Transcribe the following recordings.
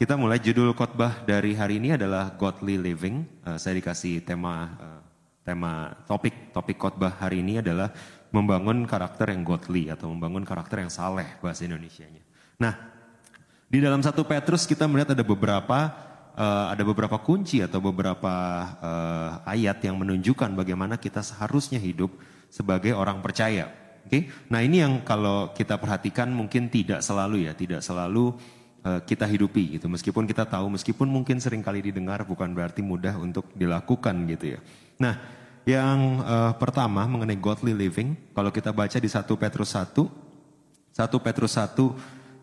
Kita mulai judul khotbah dari hari ini adalah Godly Living. Eh, saya dikasih tema eh, tema topik topik khotbah hari ini adalah membangun karakter yang godly atau membangun karakter yang saleh bahasa Indonesianya. Nah, di dalam satu Petrus kita melihat ada beberapa eh, ada beberapa kunci atau beberapa eh, ayat yang menunjukkan bagaimana kita seharusnya hidup sebagai orang percaya. Oke, nah ini yang kalau kita perhatikan mungkin tidak selalu ya, tidak selalu kita hidupi gitu. Meskipun kita tahu, meskipun mungkin sering kali didengar, bukan berarti mudah untuk dilakukan gitu ya. Nah, yang eh, pertama mengenai godly living, kalau kita baca di 1 Petrus 1, 1 Petrus 1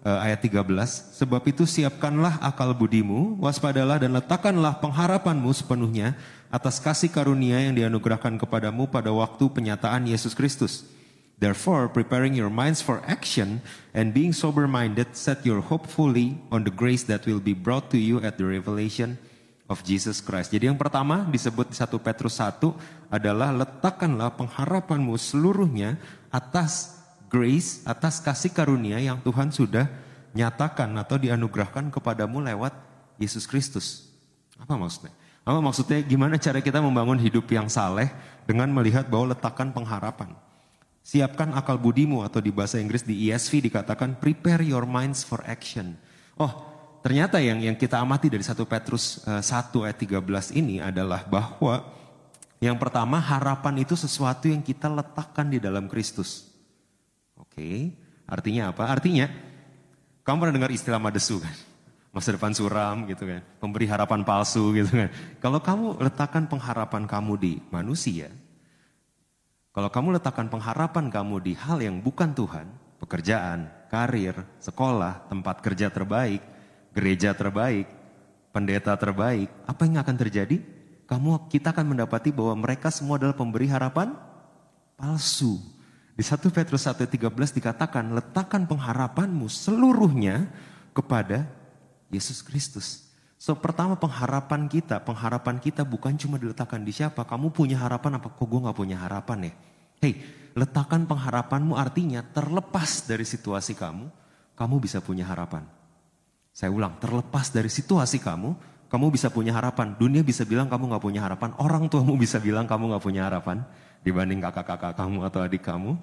eh, ayat 13, sebab itu siapkanlah akal budimu, waspadalah dan letakkanlah pengharapanmu sepenuhnya atas kasih karunia yang dianugerahkan kepadamu pada waktu penyataan Yesus Kristus. Therefore, preparing your minds for action and being sober-minded, set your hope fully on the grace that will be brought to you at the revelation of Jesus Christ. Jadi yang pertama disebut di 1 Petrus 1 adalah letakkanlah pengharapanmu seluruhnya atas grace, atas kasih karunia yang Tuhan sudah nyatakan atau dianugerahkan kepadamu lewat Yesus Kristus. Apa maksudnya? Apa maksudnya gimana cara kita membangun hidup yang saleh dengan melihat bahwa letakkan pengharapan. Siapkan akal budimu atau di bahasa Inggris di ESV dikatakan prepare your minds for action. Oh, ternyata yang yang kita amati dari 1 Petrus eh, 1 ayat 13 ini adalah bahwa yang pertama harapan itu sesuatu yang kita letakkan di dalam Kristus. Oke, artinya apa? Artinya kamu pernah dengar istilah madesu kan? Masa depan suram gitu kan, pemberi harapan palsu gitu kan. Kalau kamu letakkan pengharapan kamu di manusia, kalau kamu letakkan pengharapan kamu di hal yang bukan Tuhan, pekerjaan, karir, sekolah, tempat kerja terbaik, gereja terbaik, pendeta terbaik, apa yang akan terjadi? Kamu kita akan mendapati bahwa mereka semua adalah pemberi harapan palsu. Di 1 Petrus 1:13 dikatakan, "Letakkan pengharapanmu seluruhnya kepada Yesus Kristus." So pertama pengharapan kita, pengharapan kita bukan cuma diletakkan di siapa. Kamu punya harapan apa? Kok gue gak punya harapan ya? Hei, letakkan pengharapanmu artinya terlepas dari situasi kamu, kamu bisa punya harapan. Saya ulang, terlepas dari situasi kamu, kamu bisa punya harapan. Dunia bisa bilang kamu gak punya harapan. Orang tuamu bisa bilang kamu gak punya harapan dibanding kakak-kakak kamu atau adik kamu.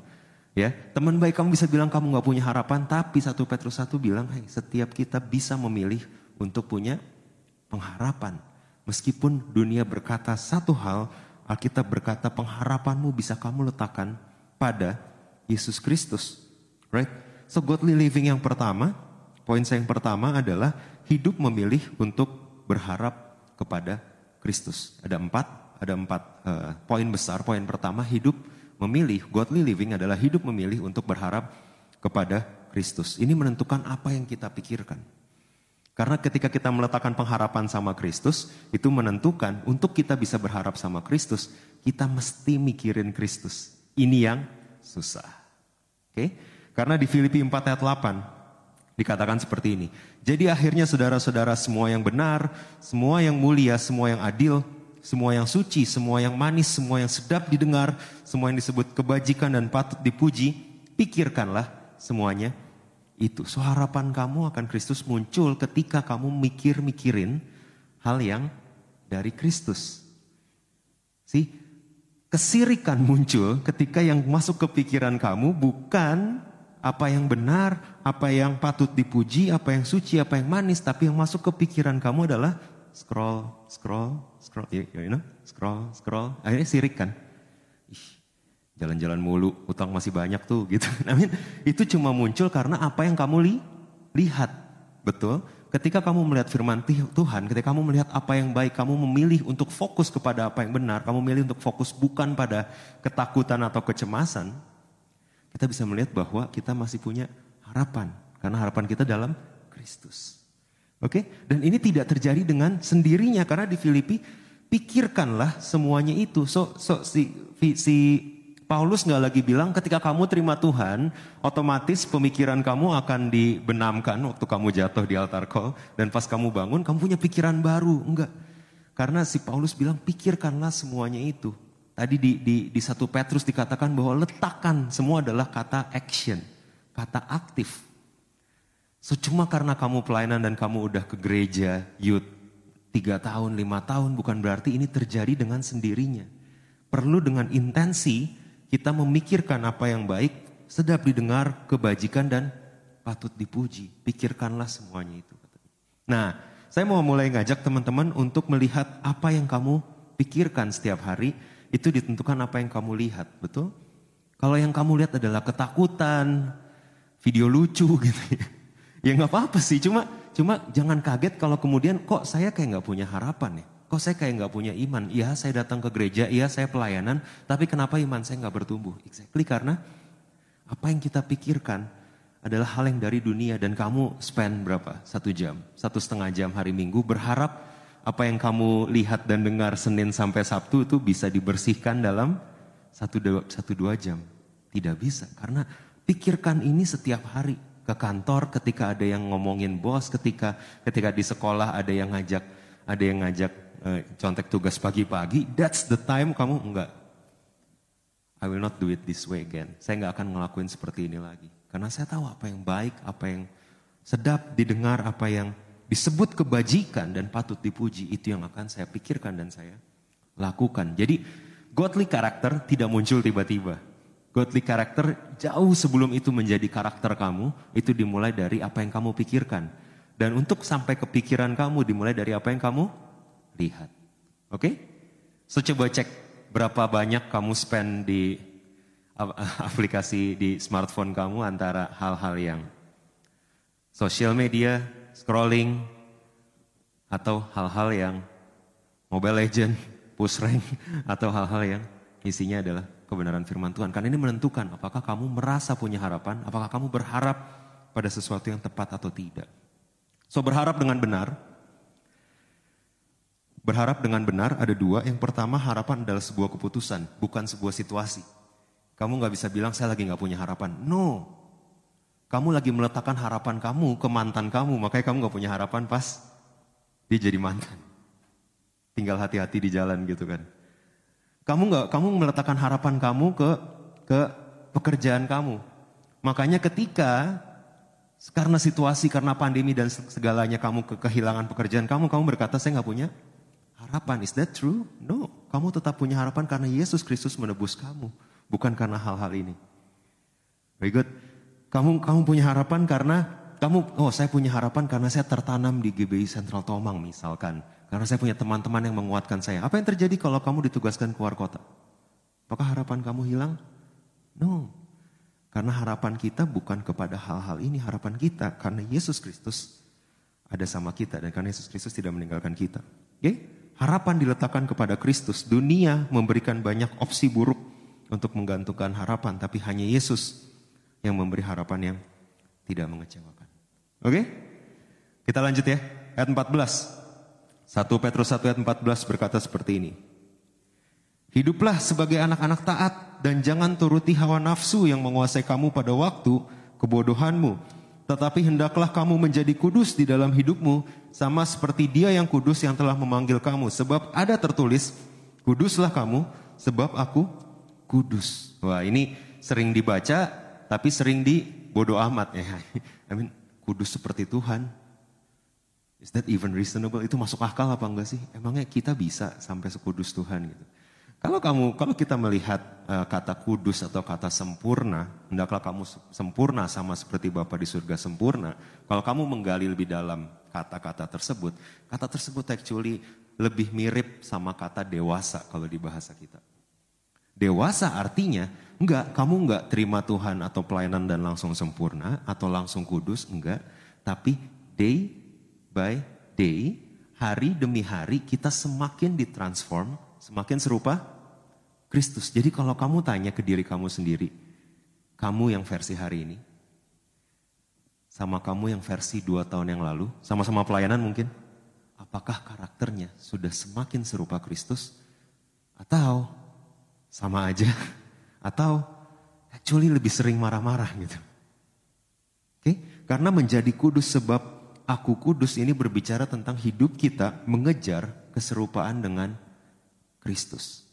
Ya, teman baik kamu bisa bilang kamu gak punya harapan, tapi satu Petrus satu bilang, hey, setiap kita bisa memilih untuk punya pengharapan. Meskipun dunia berkata satu hal, Alkitab berkata pengharapanmu bisa kamu letakkan pada Yesus Kristus. Right? So godly living yang pertama, poin saya yang pertama adalah hidup memilih untuk berharap kepada Kristus. Ada empat, ada empat uh, poin besar. Poin pertama hidup memilih, godly living adalah hidup memilih untuk berharap kepada Kristus. Ini menentukan apa yang kita pikirkan. Karena ketika kita meletakkan pengharapan sama Kristus, itu menentukan untuk kita bisa berharap sama Kristus, kita mesti mikirin Kristus. Ini yang susah. Oke? Karena di Filipi 4 ayat 8 dikatakan seperti ini. Jadi akhirnya saudara-saudara semua yang benar, semua yang mulia, semua yang adil, semua yang suci, semua yang manis, semua yang sedap didengar, semua yang disebut kebajikan dan patut dipuji, pikirkanlah semuanya itu. So harapan kamu akan Kristus muncul ketika kamu mikir-mikirin hal yang dari Kristus. Si kesirikan muncul ketika yang masuk ke pikiran kamu bukan apa yang benar, apa yang patut dipuji, apa yang suci, apa yang manis, tapi yang masuk ke pikiran kamu adalah scroll, scroll, scroll, you know, scroll, scroll. Akhirnya sirik kan. Jalan-jalan mulu, utang masih banyak tuh gitu. Amin. Itu cuma muncul karena apa yang kamu li lihat. Betul? Ketika kamu melihat firman Tuhan, ketika kamu melihat apa yang baik, kamu memilih untuk fokus kepada apa yang benar, kamu memilih untuk fokus bukan pada ketakutan atau kecemasan, kita bisa melihat bahwa kita masih punya harapan. Karena harapan kita dalam Kristus. Oke, dan ini tidak terjadi dengan sendirinya karena di Filipi pikirkanlah semuanya itu. So, so si, si Paulus nggak lagi bilang ketika kamu terima Tuhan, otomatis pemikiran kamu akan dibenamkan waktu kamu jatuh di altar call dan pas kamu bangun kamu punya pikiran baru. Enggak. Karena si Paulus bilang pikirkanlah semuanya itu. Tadi di, di, di satu Petrus dikatakan bahwa letakkan semua adalah kata action, kata aktif. So cuma karena kamu pelayanan dan kamu udah ke gereja, youth, tiga tahun, lima tahun, bukan berarti ini terjadi dengan sendirinya. Perlu dengan intensi kita memikirkan apa yang baik, sedap didengar, kebajikan dan patut dipuji. Pikirkanlah semuanya itu. Nah, saya mau mulai ngajak teman-teman untuk melihat apa yang kamu pikirkan setiap hari, itu ditentukan apa yang kamu lihat, betul? Kalau yang kamu lihat adalah ketakutan, video lucu gitu ya Ya nggak apa-apa sih, cuma cuma jangan kaget kalau kemudian kok saya kayak nggak punya harapan ya. Kok saya kayak nggak punya iman? Iya saya datang ke gereja, iya saya pelayanan, tapi kenapa iman saya nggak bertumbuh? Exactly karena apa yang kita pikirkan adalah hal yang dari dunia dan kamu spend berapa? Satu jam, satu setengah jam hari Minggu berharap apa yang kamu lihat dan dengar Senin sampai Sabtu itu bisa dibersihkan dalam satu dua, satu dua jam. Tidak bisa karena pikirkan ini setiap hari ke kantor ketika ada yang ngomongin bos, ketika ketika di sekolah ada yang ngajak ada yang ngajak eh, contek tugas pagi-pagi, that's the time kamu enggak. I will not do it this way again. Saya nggak akan ngelakuin seperti ini lagi. Karena saya tahu apa yang baik, apa yang sedap didengar, apa yang disebut kebajikan dan patut dipuji. Itu yang akan saya pikirkan dan saya lakukan. Jadi godly karakter tidak muncul tiba-tiba godly karakter jauh sebelum itu menjadi karakter kamu, itu dimulai dari apa yang kamu pikirkan. Dan untuk sampai ke pikiran kamu dimulai dari apa yang kamu lihat. Oke? Okay? So coba cek berapa banyak kamu spend di aplikasi di smartphone kamu antara hal-hal yang social media, scrolling, atau hal-hal yang Mobile Legend, push rank, atau hal-hal yang isinya adalah kebenaran firman Tuhan. Karena ini menentukan apakah kamu merasa punya harapan, apakah kamu berharap pada sesuatu yang tepat atau tidak. So berharap dengan benar, berharap dengan benar ada dua. Yang pertama harapan adalah sebuah keputusan, bukan sebuah situasi. Kamu nggak bisa bilang saya lagi nggak punya harapan. No, kamu lagi meletakkan harapan kamu ke mantan kamu, makanya kamu nggak punya harapan pas dia jadi mantan. Tinggal hati-hati di jalan gitu kan. Kamu nggak, kamu meletakkan harapan kamu ke ke pekerjaan kamu. Makanya ketika karena situasi, karena pandemi dan segalanya kamu ke kehilangan pekerjaan kamu, kamu berkata saya nggak punya harapan. Is that true? No, kamu tetap punya harapan karena Yesus Kristus menebus kamu, bukan karena hal-hal ini. Very good. Kamu kamu punya harapan karena kamu, oh saya punya harapan karena saya tertanam di GBI Sentral Tomang misalkan. Karena saya punya teman-teman yang menguatkan saya. Apa yang terjadi kalau kamu ditugaskan keluar kota? Apakah harapan kamu hilang? No. Karena harapan kita bukan kepada hal-hal ini. Harapan kita karena Yesus Kristus ada sama kita. Dan karena Yesus Kristus tidak meninggalkan kita. Oke? Okay? Harapan diletakkan kepada Kristus. Dunia memberikan banyak opsi buruk untuk menggantungkan harapan. Tapi hanya Yesus yang memberi harapan yang tidak mengecewakan. Oke? Kita lanjut ya. Ayat 14. 1 Petrus 1 ayat 14 berkata seperti ini. Hiduplah sebagai anak-anak taat dan jangan turuti hawa nafsu yang menguasai kamu pada waktu kebodohanmu. Tetapi hendaklah kamu menjadi kudus di dalam hidupmu sama seperti dia yang kudus yang telah memanggil kamu. Sebab ada tertulis, kuduslah kamu sebab aku kudus. Wah ini sering dibaca tapi sering di bodoh amat ya. I mean, kudus seperti Tuhan. Is that even reasonable? Itu masuk akal apa enggak sih? Emangnya kita bisa sampai sekudus Tuhan gitu? Kalau kamu, kalau kita melihat uh, kata kudus atau kata sempurna, hendaklah kamu sempurna sama seperti Bapa di surga sempurna. Kalau kamu menggali lebih dalam kata-kata tersebut, kata tersebut actually lebih mirip sama kata dewasa kalau di bahasa kita. Dewasa artinya enggak, kamu enggak terima Tuhan atau pelayanan dan langsung sempurna atau langsung kudus, enggak. Tapi day by day, hari demi hari kita semakin ditransform, semakin serupa Kristus. Jadi kalau kamu tanya ke diri kamu sendiri, kamu yang versi hari ini, sama kamu yang versi dua tahun yang lalu, sama-sama pelayanan mungkin, apakah karakternya sudah semakin serupa Kristus atau sama aja atau actually lebih sering marah-marah gitu. Oke, karena menjadi kudus sebab aku kudus ini berbicara tentang hidup kita mengejar keserupaan dengan Kristus.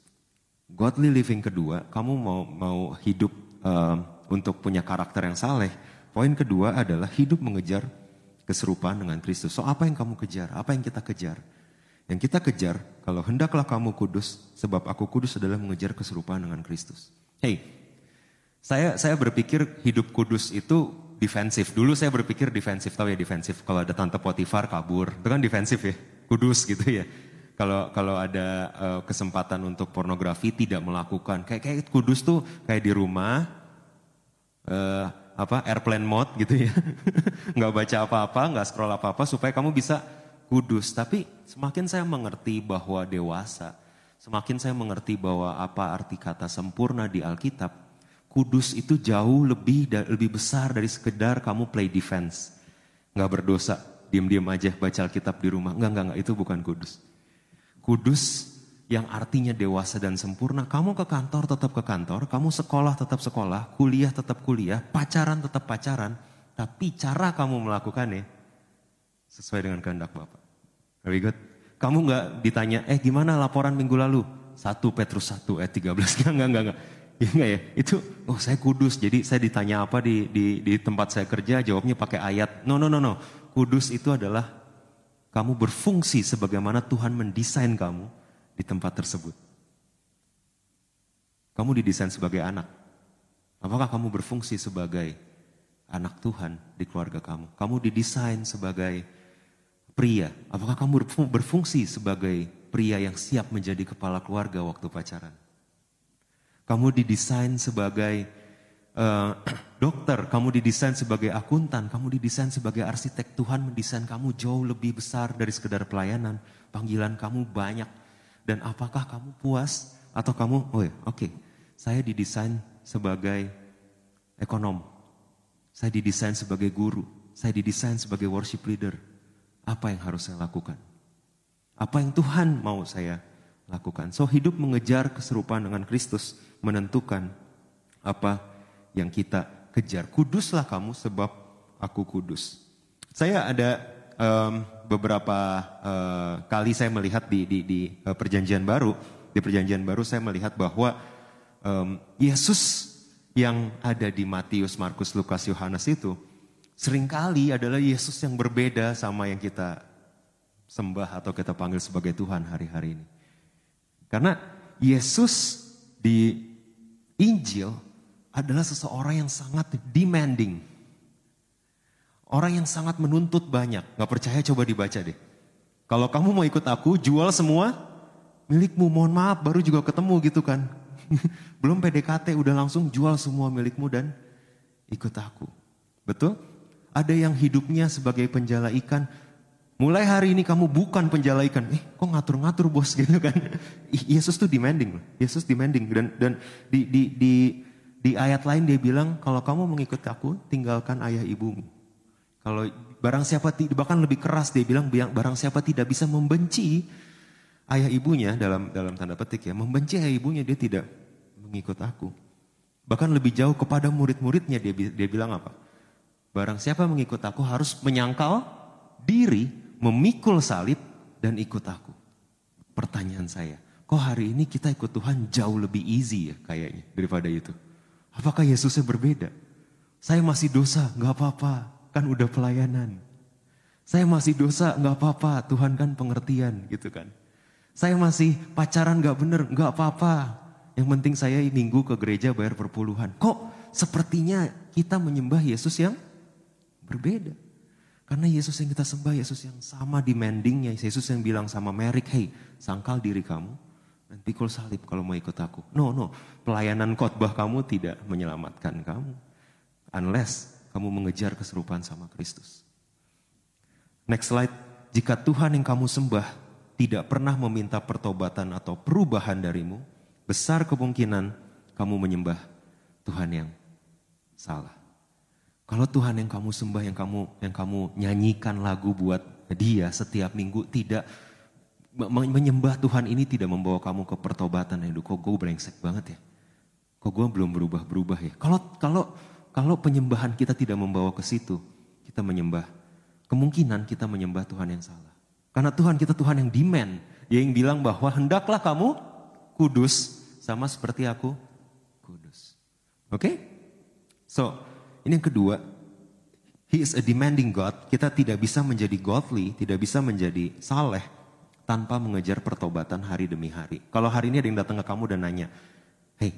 Godly living kedua, kamu mau mau hidup uh, untuk punya karakter yang saleh, Poin kedua adalah hidup mengejar keserupaan dengan Kristus. So apa yang kamu kejar? Apa yang kita kejar? Yang kita kejar, kalau hendaklah kamu kudus, sebab aku kudus adalah mengejar keserupaan dengan Kristus. Hey, saya saya berpikir hidup kudus itu defensif. Dulu saya berpikir defensif, tahu ya defensif. Kalau ada tante Potifar kabur, itu kan defensif ya, kudus gitu ya. Kalau kalau ada uh, kesempatan untuk pornografi tidak melakukan, kayak kayak kudus tuh kayak di rumah, uh, apa airplane mode gitu ya. nggak baca apa-apa, nggak scroll apa-apa supaya kamu bisa kudus. Tapi semakin saya mengerti bahwa dewasa, semakin saya mengerti bahwa apa arti kata sempurna di Alkitab, kudus itu jauh lebih lebih besar dari sekedar kamu play defense. Nggak berdosa, diam-diam aja baca Alkitab di rumah. Nggak, nggak, nggak, itu bukan kudus. Kudus yang artinya dewasa dan sempurna, kamu ke kantor tetap ke kantor, kamu sekolah tetap sekolah, kuliah tetap kuliah, pacaran tetap pacaran, tapi cara kamu melakukannya sesuai dengan kehendak Bapak. Very good. Kamu nggak ditanya, eh gimana laporan minggu lalu? 1 Petrus 1 ayat 13. Enggak, enggak, enggak, enggak. Ya enggak ya, itu oh saya kudus, jadi saya ditanya apa di, di, di tempat saya kerja, jawabnya pakai ayat. No, no, no, no. Kudus itu adalah kamu berfungsi sebagaimana Tuhan mendesain kamu di tempat tersebut. Kamu didesain sebagai anak. Apakah kamu berfungsi sebagai anak Tuhan di keluarga kamu? Kamu didesain sebagai pria. Apakah kamu berfungsi sebagai pria yang siap menjadi kepala keluarga waktu pacaran? Kamu didesain sebagai uh, dokter, kamu didesain sebagai akuntan, kamu didesain sebagai arsitek. Tuhan mendesain kamu jauh lebih besar dari sekedar pelayanan. Panggilan kamu banyak dan apakah kamu puas atau kamu, oh ya, oke, okay, saya didesain sebagai ekonom, saya didesain sebagai guru, saya didesain sebagai worship leader. Apa yang harus saya lakukan? Apa yang Tuhan mau saya lakukan? So hidup mengejar keserupaan dengan Kristus menentukan apa yang kita kejar. Kuduslah kamu sebab aku kudus. Saya ada um, beberapa uh, kali saya melihat di, di, di uh, perjanjian baru, di perjanjian baru saya melihat bahwa um, Yesus yang ada di Matius, Markus, Lukas, Yohanes itu sering kali adalah Yesus yang berbeda sama yang kita sembah atau kita panggil sebagai Tuhan hari-hari ini. Karena Yesus di Injil adalah seseorang yang sangat demanding, Orang yang sangat menuntut banyak. Gak percaya coba dibaca deh. Kalau kamu mau ikut aku, jual semua milikmu. Mohon maaf, baru juga ketemu gitu kan. Belum PDKT, udah langsung jual semua milikmu dan ikut aku. Betul? Ada yang hidupnya sebagai penjala ikan. Mulai hari ini kamu bukan penjala ikan. Eh kok ngatur-ngatur bos gitu kan. Yesus tuh demanding. Yesus demanding. Dan, dan di, di, di, di ayat lain dia bilang kalau kamu mengikut aku tinggalkan ayah ibumu. Kalau barang siapa bahkan lebih keras dia bilang barang siapa tidak bisa membenci ayah ibunya dalam dalam tanda petik ya, membenci ayah ibunya dia tidak mengikut aku. Bahkan lebih jauh kepada murid-muridnya dia dia bilang apa? Barang siapa mengikut aku harus menyangkal diri, memikul salib dan ikut aku. Pertanyaan saya, kok hari ini kita ikut Tuhan jauh lebih easy ya kayaknya daripada itu? Apakah Yesusnya berbeda? Saya masih dosa, nggak apa-apa kan udah pelayanan. Saya masih dosa, nggak apa-apa, Tuhan kan pengertian gitu kan. Saya masih pacaran nggak bener, nggak apa-apa. Yang penting saya minggu ke gereja bayar perpuluhan. Kok sepertinya kita menyembah Yesus yang berbeda. Karena Yesus yang kita sembah, Yesus yang sama demandingnya. Yesus yang bilang sama Merik, hey sangkal diri kamu pikul salib kalau mau ikut aku. No, no, pelayanan khotbah kamu tidak menyelamatkan kamu. Unless kamu mengejar keserupaan sama Kristus. Next slide. Jika Tuhan yang kamu sembah tidak pernah meminta pertobatan atau perubahan darimu, besar kemungkinan kamu menyembah Tuhan yang salah. Kalau Tuhan yang kamu sembah, yang kamu yang kamu nyanyikan lagu buat dia setiap minggu tidak menyembah Tuhan ini tidak membawa kamu ke pertobatan. Aduh, kok gue brengsek banget ya? Kok gue belum berubah-berubah ya? Kalau kalau kalau penyembahan kita tidak membawa ke situ, kita menyembah. Kemungkinan kita menyembah Tuhan yang salah. Karena Tuhan kita Tuhan yang demand. Dia yang bilang bahwa hendaklah kamu kudus sama seperti aku kudus. Oke? Okay? So, ini yang kedua, He is a demanding God. Kita tidak bisa menjadi godly, tidak bisa menjadi saleh tanpa mengejar pertobatan hari demi hari. Kalau hari ini ada yang datang ke kamu dan nanya, hey,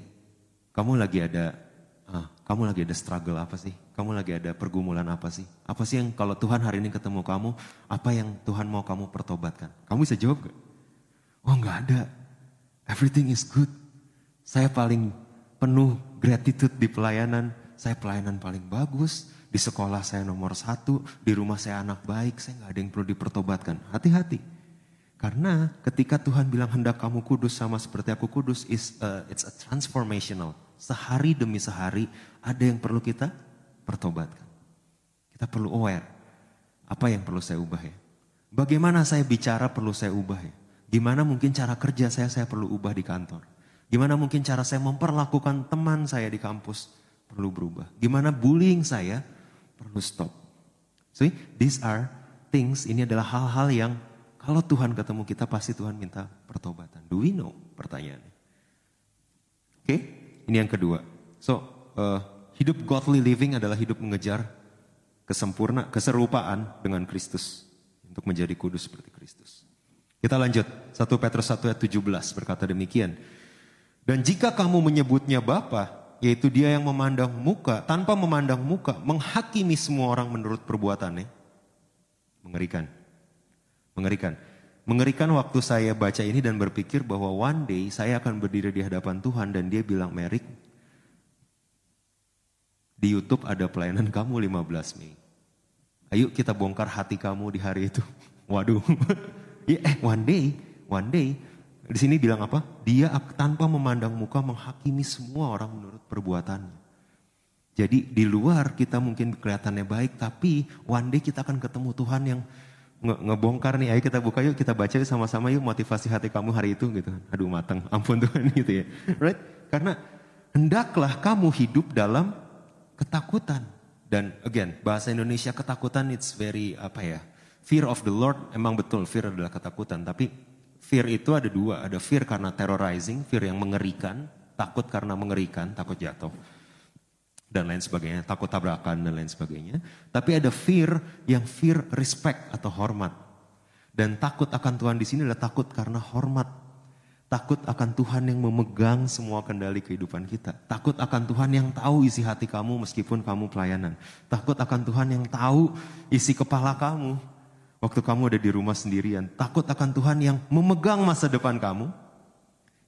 kamu lagi ada, ah, kamu lagi ada struggle apa sih? Kamu lagi ada pergumulan apa sih? Apa sih yang kalau Tuhan hari ini ketemu kamu, apa yang Tuhan mau kamu pertobatkan? Kamu bisa jawab gak? Oh nggak ada, everything is good. Saya paling penuh gratitude di pelayanan, saya pelayanan paling bagus, di sekolah saya nomor satu, di rumah saya anak baik, saya nggak ada yang perlu dipertobatkan. Hati-hati. Karena ketika Tuhan bilang hendak kamu kudus sama seperti aku kudus, is uh, it's a transformational. Sehari demi sehari ada yang perlu kita pertobatkan. Kita perlu aware. Apa yang perlu saya ubah ya? Bagaimana saya bicara perlu saya ubah ya? Gimana mungkin cara kerja saya saya perlu ubah di kantor? Gimana mungkin cara saya memperlakukan teman saya di kampus? perlu berubah. Gimana bullying saya perlu stop. See, these are things, ini adalah hal-hal yang kalau Tuhan ketemu kita pasti Tuhan minta pertobatan. Do we know? Pertanyaannya. Oke, okay? ini yang kedua. So, uh, hidup godly living adalah hidup mengejar kesempurna, keserupaan dengan Kristus. Untuk menjadi kudus seperti Kristus. Kita lanjut. 1 Petrus 1 ayat 17 berkata demikian. Dan jika kamu menyebutnya Bapa, yaitu dia yang memandang muka, tanpa memandang muka, menghakimi semua orang menurut perbuatannya. Mengerikan. Mengerikan. Mengerikan waktu saya baca ini dan berpikir bahwa one day saya akan berdiri di hadapan Tuhan dan dia bilang, Merik, di Youtube ada pelayanan kamu 15 Mei. Ayo kita bongkar hati kamu di hari itu. Waduh. ya, eh, one day, one day di sini bilang apa? Dia tanpa memandang muka menghakimi semua orang menurut perbuatannya. Jadi di luar kita mungkin kelihatannya baik, tapi one day kita akan ketemu Tuhan yang nge ngebongkar nih. Ayo kita buka yuk, kita baca yuk sama-sama yuk motivasi hati kamu hari itu gitu. Aduh matang, ampun Tuhan gitu ya. Right? Karena hendaklah kamu hidup dalam ketakutan. Dan again, bahasa Indonesia ketakutan it's very apa ya? Fear of the Lord emang betul, fear adalah ketakutan. Tapi Fear itu ada dua, ada fear karena terrorizing, fear yang mengerikan, takut karena mengerikan, takut jatuh, dan lain sebagainya, takut tabrakan dan lain sebagainya. Tapi ada fear yang fear respect atau hormat. Dan takut akan Tuhan di sini adalah takut karena hormat. Takut akan Tuhan yang memegang semua kendali kehidupan kita. Takut akan Tuhan yang tahu isi hati kamu meskipun kamu pelayanan. Takut akan Tuhan yang tahu isi kepala kamu Waktu kamu ada di rumah sendirian, takut akan Tuhan yang memegang masa depan kamu.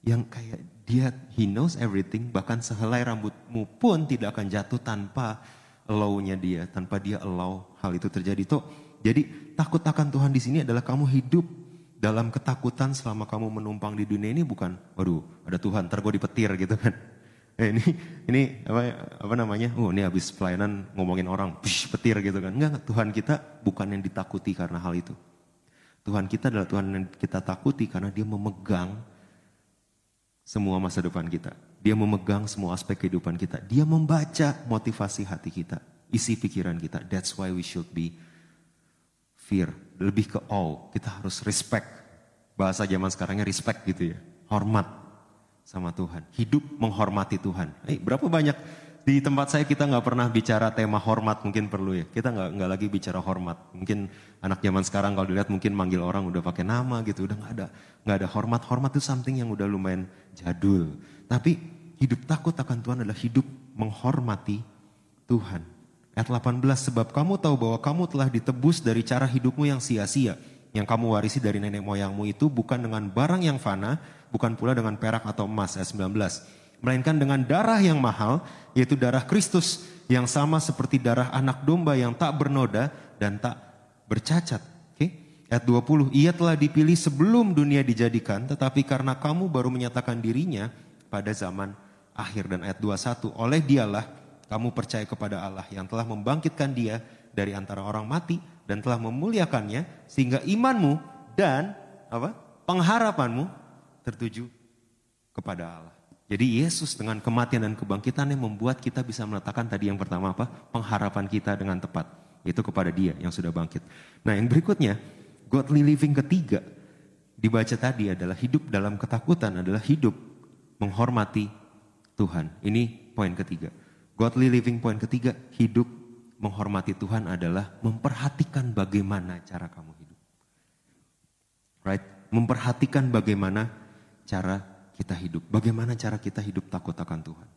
Yang kayak dia, he knows everything, bahkan sehelai rambutmu pun tidak akan jatuh tanpa allow-nya dia, tanpa dia allow hal itu terjadi. Tuh, jadi takut akan Tuhan di sini adalah kamu hidup dalam ketakutan selama kamu menumpang di dunia ini bukan, waduh ada Tuhan, ntar gue dipetir gitu kan. Eh, ini ini apa apa namanya? Oh, ini habis pelayanan ngomongin orang, push, petir gitu kan. Enggak, Tuhan kita bukan yang ditakuti karena hal itu. Tuhan kita adalah Tuhan yang kita takuti karena dia memegang semua masa depan kita. Dia memegang semua aspek kehidupan kita. Dia membaca motivasi hati kita, isi pikiran kita. That's why we should be fear. Lebih ke awe. Kita harus respect. Bahasa zaman sekarangnya respect gitu ya. Hormat sama Tuhan. Hidup menghormati Tuhan. Eh, berapa banyak di tempat saya kita nggak pernah bicara tema hormat mungkin perlu ya. Kita nggak nggak lagi bicara hormat. Mungkin anak zaman sekarang kalau dilihat mungkin manggil orang udah pakai nama gitu. Udah nggak ada nggak ada hormat. Hormat itu something yang udah lumayan jadul. Tapi hidup takut akan Tuhan adalah hidup menghormati Tuhan. Ayat 18, sebab kamu tahu bahwa kamu telah ditebus dari cara hidupmu yang sia-sia. Yang kamu warisi dari nenek moyangmu itu bukan dengan barang yang fana, bukan pula dengan perak atau emas ayat 19 melainkan dengan darah yang mahal yaitu darah Kristus yang sama seperti darah anak domba yang tak bernoda dan tak bercacat. Oke. Okay? Ayat 20, ia telah dipilih sebelum dunia dijadikan tetapi karena kamu baru menyatakan dirinya pada zaman akhir dan ayat 21 oleh dialah kamu percaya kepada Allah yang telah membangkitkan dia dari antara orang mati dan telah memuliakannya sehingga imanmu dan apa? pengharapanmu tertuju kepada Allah. Jadi Yesus dengan kematian dan kebangkitannya membuat kita bisa meletakkan tadi yang pertama apa? Pengharapan kita dengan tepat. Itu kepada dia yang sudah bangkit. Nah yang berikutnya, godly living ketiga dibaca tadi adalah hidup dalam ketakutan adalah hidup menghormati Tuhan. Ini poin ketiga. Godly living poin ketiga, hidup menghormati Tuhan adalah memperhatikan bagaimana cara kamu hidup. Right? Memperhatikan bagaimana cara kita hidup. Bagaimana cara kita hidup takut akan Tuhan.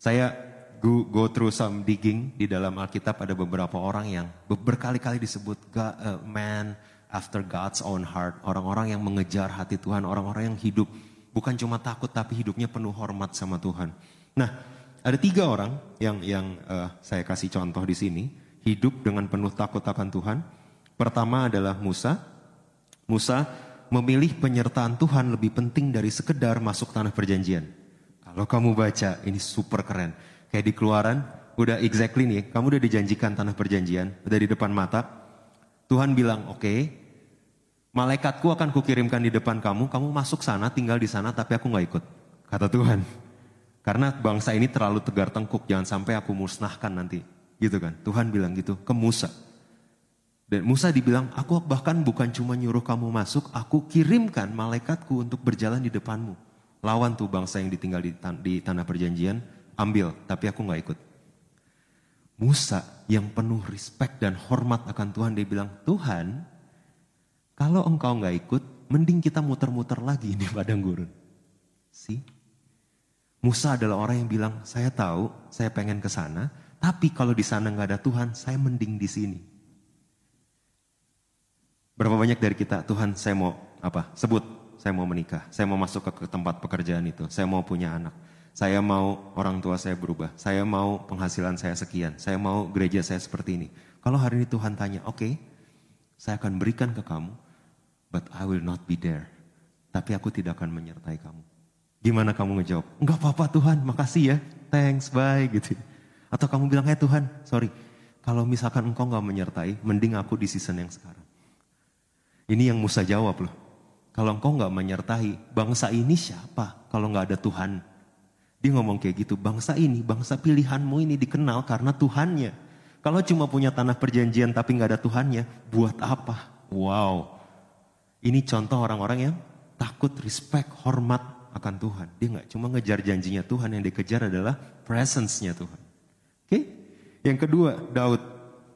Saya go, go through some digging di dalam Alkitab ada beberapa orang yang berkali-kali disebut God, uh, man after God's own heart. Orang-orang yang mengejar hati Tuhan, orang-orang yang hidup bukan cuma takut tapi hidupnya penuh hormat sama Tuhan. Nah, ada tiga orang yang yang uh, saya kasih contoh di sini hidup dengan penuh takut akan Tuhan. Pertama adalah Musa. Musa memilih penyertaan Tuhan lebih penting dari sekedar masuk tanah perjanjian. Kalau kamu baca, ini super keren. Kayak di keluaran, udah exactly nih, kamu udah dijanjikan tanah perjanjian, udah di depan mata. Tuhan bilang, oke, okay, malaikatku akan kukirimkan di depan kamu, kamu masuk sana, tinggal di sana, tapi aku gak ikut. Kata Tuhan. Karena bangsa ini terlalu tegar tengkuk, jangan sampai aku musnahkan nanti. Gitu kan, Tuhan bilang gitu ke Musa. Dan Musa dibilang, aku bahkan bukan cuma nyuruh kamu masuk, aku kirimkan malaikatku untuk berjalan di depanmu. Lawan tuh bangsa yang ditinggal di, tan di tanah perjanjian, ambil, tapi aku gak ikut. Musa yang penuh respect dan hormat akan Tuhan, dia bilang, Tuhan, kalau engkau gak ikut, mending kita muter-muter lagi di padang gurun. Si Musa adalah orang yang bilang, saya tahu, saya pengen ke sana, tapi kalau di sana nggak ada Tuhan, saya mending di sini. Berapa banyak dari kita, Tuhan saya mau apa? Sebut, saya mau menikah, saya mau masuk ke, tempat pekerjaan itu, saya mau punya anak, saya mau orang tua saya berubah, saya mau penghasilan saya sekian, saya mau gereja saya seperti ini. Kalau hari ini Tuhan tanya, oke, okay, saya akan berikan ke kamu, but I will not be there. Tapi aku tidak akan menyertai kamu. Gimana kamu ngejawab? Enggak apa-apa Tuhan, makasih ya, thanks, bye gitu. Atau kamu bilang, eh Tuhan, sorry, kalau misalkan engkau nggak menyertai, mending aku di season yang sekarang. Ini yang Musa jawab loh. Kalau engkau nggak menyertai, bangsa ini siapa kalau nggak ada Tuhan? Dia ngomong kayak gitu, bangsa ini, bangsa pilihanmu ini dikenal karena Tuhannya. Kalau cuma punya tanah perjanjian tapi nggak ada Tuhannya, buat apa? Wow. Ini contoh orang-orang yang takut, respect, hormat akan Tuhan. Dia nggak cuma ngejar janjinya Tuhan, yang dikejar adalah presence-nya Tuhan. Oke? Okay? Yang kedua, Daud.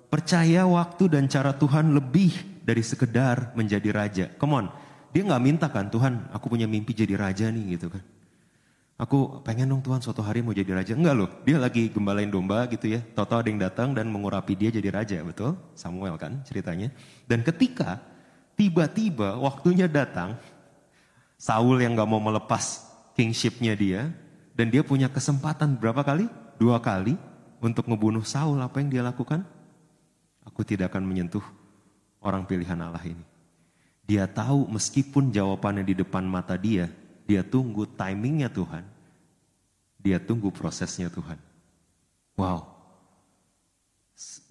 Percaya waktu dan cara Tuhan lebih dari sekedar menjadi raja. Come on, dia nggak minta kan Tuhan, aku punya mimpi jadi raja nih gitu kan. Aku pengen dong Tuhan suatu hari mau jadi raja. Enggak loh, dia lagi gembalain domba gitu ya. Toto ada yang datang dan mengurapi dia jadi raja, betul? Samuel kan ceritanya. Dan ketika tiba-tiba waktunya datang, Saul yang gak mau melepas kingshipnya dia, dan dia punya kesempatan berapa kali? Dua kali untuk ngebunuh Saul. Apa yang dia lakukan? Aku tidak akan menyentuh orang pilihan Allah ini. Dia tahu meskipun jawabannya di depan mata dia, dia tunggu timingnya Tuhan. Dia tunggu prosesnya Tuhan. Wow.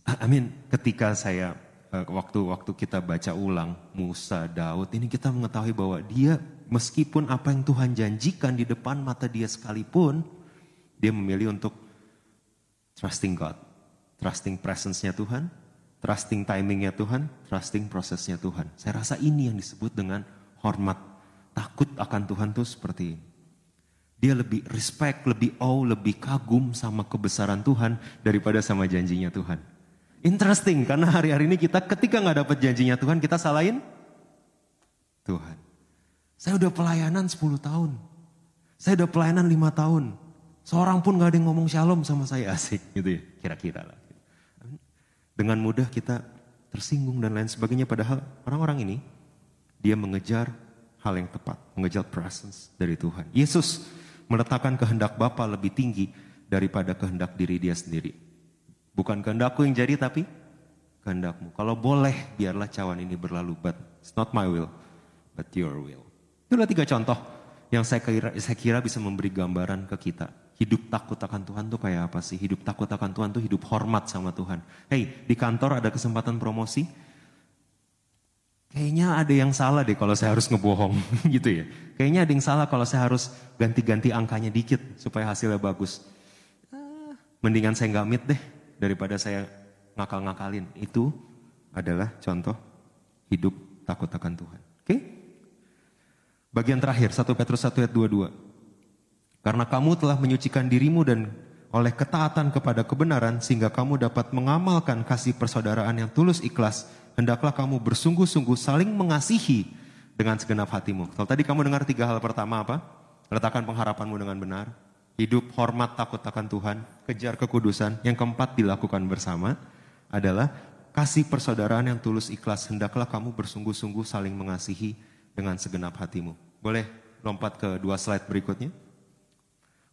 I mean, ketika saya waktu-waktu eh, kita baca ulang Musa, Daud, ini kita mengetahui bahwa dia meskipun apa yang Tuhan janjikan di depan mata dia sekalipun, dia memilih untuk trusting God, trusting presence-nya Tuhan, Trusting timingnya Tuhan, trusting prosesnya Tuhan. Saya rasa ini yang disebut dengan hormat. Takut akan Tuhan tuh seperti ini. Dia lebih respect, lebih awe, lebih kagum sama kebesaran Tuhan daripada sama janjinya Tuhan. Interesting, karena hari-hari ini kita ketika nggak dapat janjinya Tuhan, kita salahin Tuhan. Saya udah pelayanan 10 tahun. Saya udah pelayanan 5 tahun. Seorang pun gak ada yang ngomong shalom sama saya asik gitu ya, kira-kira lah dengan mudah kita tersinggung dan lain sebagainya. Padahal orang-orang ini dia mengejar hal yang tepat, mengejar presence dari Tuhan. Yesus meletakkan kehendak Bapa lebih tinggi daripada kehendak diri dia sendiri. Bukan kehendakku yang jadi tapi kehendakmu. Kalau boleh biarlah cawan ini berlalu, but it's not my will, but your will. Itulah tiga contoh yang saya kira, saya kira bisa memberi gambaran ke kita. Hidup takut akan Tuhan tuh kayak apa sih? Hidup takut akan Tuhan tuh hidup hormat sama Tuhan. Hei, di kantor ada kesempatan promosi, kayaknya ada yang salah deh kalau saya harus ngebohong gitu ya. Kayaknya ada yang salah kalau saya harus ganti-ganti angkanya dikit supaya hasilnya bagus. Mendingan saya nggak meet deh daripada saya ngakal-ngakalin. Itu adalah contoh hidup takut akan Tuhan. Oke? Bagian terakhir, 1 Petrus 1 ayat 22. Karena kamu telah menyucikan dirimu dan oleh ketaatan kepada kebenaran sehingga kamu dapat mengamalkan kasih persaudaraan yang tulus ikhlas, hendaklah kamu bersungguh-sungguh saling mengasihi dengan segenap hatimu. Kalau tadi kamu dengar tiga hal pertama apa? Letakkan pengharapanmu dengan benar, hidup hormat takut akan Tuhan, kejar kekudusan. Yang keempat dilakukan bersama adalah kasih persaudaraan yang tulus ikhlas, hendaklah kamu bersungguh-sungguh saling mengasihi dengan segenap hatimu. Boleh lompat ke dua slide berikutnya.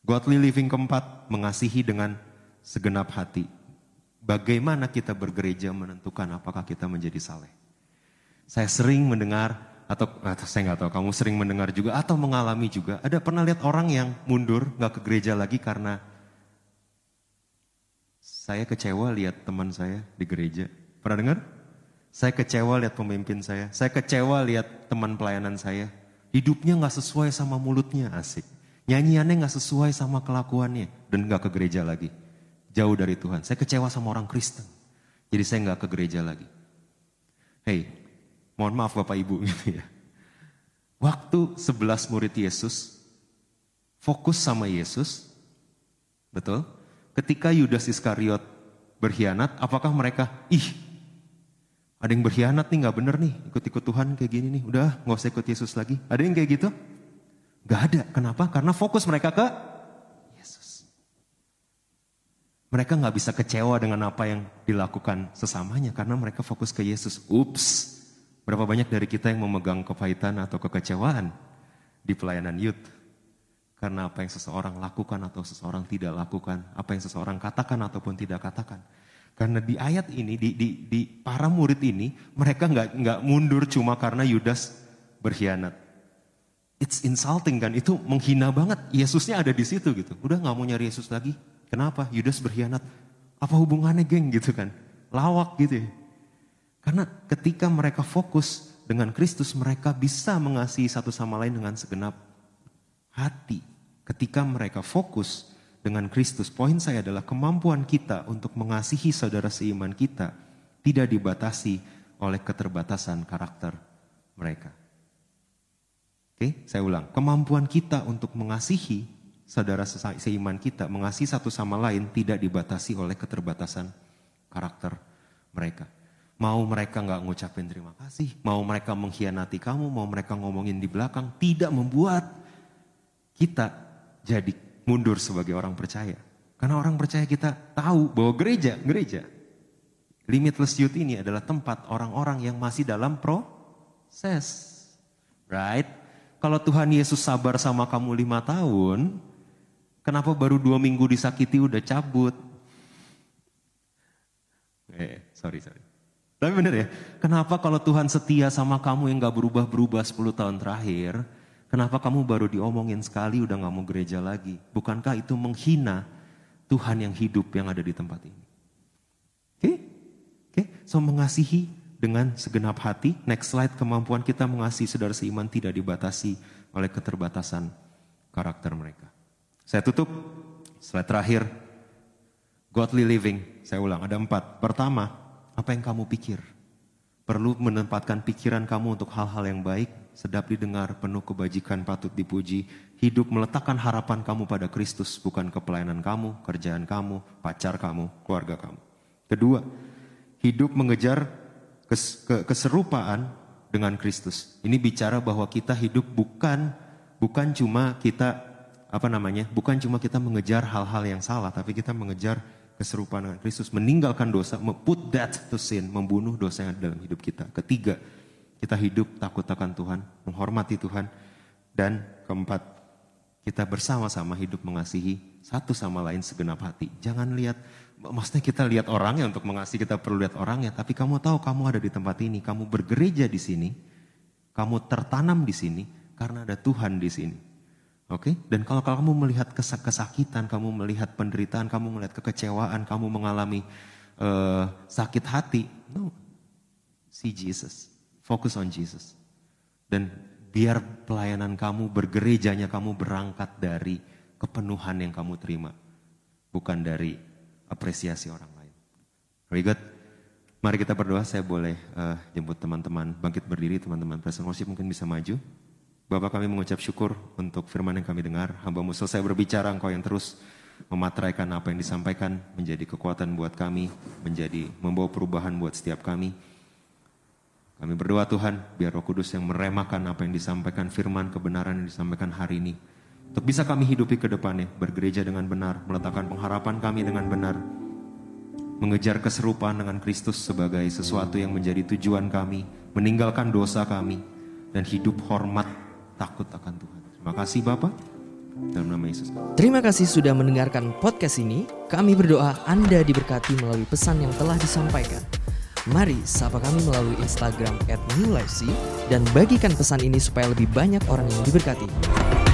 Godly living keempat, mengasihi dengan segenap hati. Bagaimana kita bergereja menentukan apakah kita menjadi saleh? Saya sering mendengar atau, atau saya nggak tahu kamu sering mendengar juga atau mengalami juga. Ada pernah lihat orang yang mundur nggak ke gereja lagi karena saya kecewa lihat teman saya di gereja. Pernah dengar? Saya kecewa lihat pemimpin saya. Saya kecewa lihat teman pelayanan saya. Hidupnya nggak sesuai sama mulutnya asik. Nyanyiannya nggak sesuai sama kelakuannya dan nggak ke gereja lagi. Jauh dari Tuhan. Saya kecewa sama orang Kristen. Jadi saya nggak ke gereja lagi. Hei, mohon maaf Bapak Ibu gitu ya. Waktu sebelas murid Yesus fokus sama Yesus, betul? Ketika Yudas Iskariot berkhianat, apakah mereka, ih ada yang berkhianat nih nggak bener nih ikut-ikut Tuhan kayak gini nih, udah nggak usah ikut Yesus lagi. Ada yang kayak gitu? Gak ada. Kenapa? Karena fokus mereka ke Yesus. Mereka gak bisa kecewa dengan apa yang dilakukan sesamanya karena mereka fokus ke Yesus. Ups, berapa banyak dari kita yang memegang kepahitan atau kekecewaan di pelayanan youth? Karena apa yang seseorang lakukan atau seseorang tidak lakukan, apa yang seseorang katakan ataupun tidak katakan. Karena di ayat ini, di, di, di para murid ini, mereka nggak nggak mundur cuma karena Yudas berkhianat it's insulting kan, itu menghina banget. Yesusnya ada di situ gitu. Udah nggak mau nyari Yesus lagi. Kenapa? Yudas berkhianat. Apa hubungannya geng gitu kan? Lawak gitu ya. Karena ketika mereka fokus dengan Kristus, mereka bisa mengasihi satu sama lain dengan segenap hati. Ketika mereka fokus dengan Kristus, poin saya adalah kemampuan kita untuk mengasihi saudara seiman kita tidak dibatasi oleh keterbatasan karakter mereka. Oke, saya ulang. Kemampuan kita untuk mengasihi saudara seiman kita, mengasihi satu sama lain tidak dibatasi oleh keterbatasan karakter mereka. Mau mereka nggak ngucapin terima kasih, mau mereka mengkhianati kamu, mau mereka ngomongin di belakang, tidak membuat kita jadi mundur sebagai orang percaya. Karena orang percaya kita tahu bahwa gereja, gereja, limitless youth ini adalah tempat orang-orang yang masih dalam proses. Right? Kalau Tuhan Yesus sabar sama kamu lima tahun, kenapa baru dua minggu disakiti udah cabut? Eh, sorry, sorry. Tapi bener ya, kenapa kalau Tuhan setia sama kamu yang gak berubah-berubah 10 tahun terakhir, kenapa kamu baru diomongin sekali udah gak mau gereja lagi? Bukankah itu menghina Tuhan yang hidup yang ada di tempat ini? Oke, okay? oke, okay? so mengasihi dengan segenap hati. Next slide, kemampuan kita mengasihi saudara seiman tidak dibatasi oleh keterbatasan karakter mereka. Saya tutup slide terakhir. Godly living, saya ulang, ada empat. Pertama, apa yang kamu pikir? Perlu menempatkan pikiran kamu untuk hal-hal yang baik, sedap didengar, penuh kebajikan, patut dipuji. Hidup meletakkan harapan kamu pada Kristus, bukan ke pelayanan kamu, kerjaan kamu, pacar kamu, keluarga kamu. Kedua, hidup mengejar kes, ke, keserupaan dengan Kristus. Ini bicara bahwa kita hidup bukan bukan cuma kita apa namanya? Bukan cuma kita mengejar hal-hal yang salah, tapi kita mengejar keserupaan dengan Kristus, meninggalkan dosa, put that to sin, membunuh dosa yang ada dalam hidup kita. Ketiga, kita hidup takut akan Tuhan, menghormati Tuhan. Dan keempat, kita bersama-sama hidup mengasihi satu sama lain segenap hati. Jangan lihat maksudnya kita lihat orangnya untuk mengasihi kita perlu lihat orangnya, tapi kamu tahu kamu ada di tempat ini, kamu bergereja di sini, kamu tertanam di sini karena ada Tuhan di sini. Oke, dan kalau, kalau kamu melihat kesak kesakitan, kamu melihat penderitaan, kamu melihat kekecewaan, kamu mengalami uh, sakit hati, no, see Jesus, focus on Jesus, dan biar pelayanan kamu bergerejanya kamu berangkat dari kepenuhan yang kamu terima, bukan dari apresiasi orang lain. Very good. Mari kita berdoa. Saya boleh uh, jemput teman-teman bangkit berdiri, teman-teman present worship mungkin bisa maju. Bapak kami mengucap syukur untuk firman yang kami dengar. Hambamu selesai berbicara, engkau yang terus memateraikan apa yang disampaikan menjadi kekuatan buat kami, menjadi membawa perubahan buat setiap kami. Kami berdoa Tuhan, biar roh kudus yang meremahkan apa yang disampaikan firman kebenaran yang disampaikan hari ini. Untuk bisa kami hidupi ke depannya, bergereja dengan benar, meletakkan pengharapan kami dengan benar, mengejar keserupaan dengan Kristus sebagai sesuatu yang menjadi tujuan kami, meninggalkan dosa kami, dan hidup hormat takut akan Tuhan. Terima kasih Bapak. Dalam nama Yesus. Terima kasih sudah mendengarkan podcast ini. Kami berdoa Anda diberkati melalui pesan yang telah disampaikan. Mari sapa kami melalui Instagram @newlifec dan bagikan pesan ini supaya lebih banyak orang yang diberkati.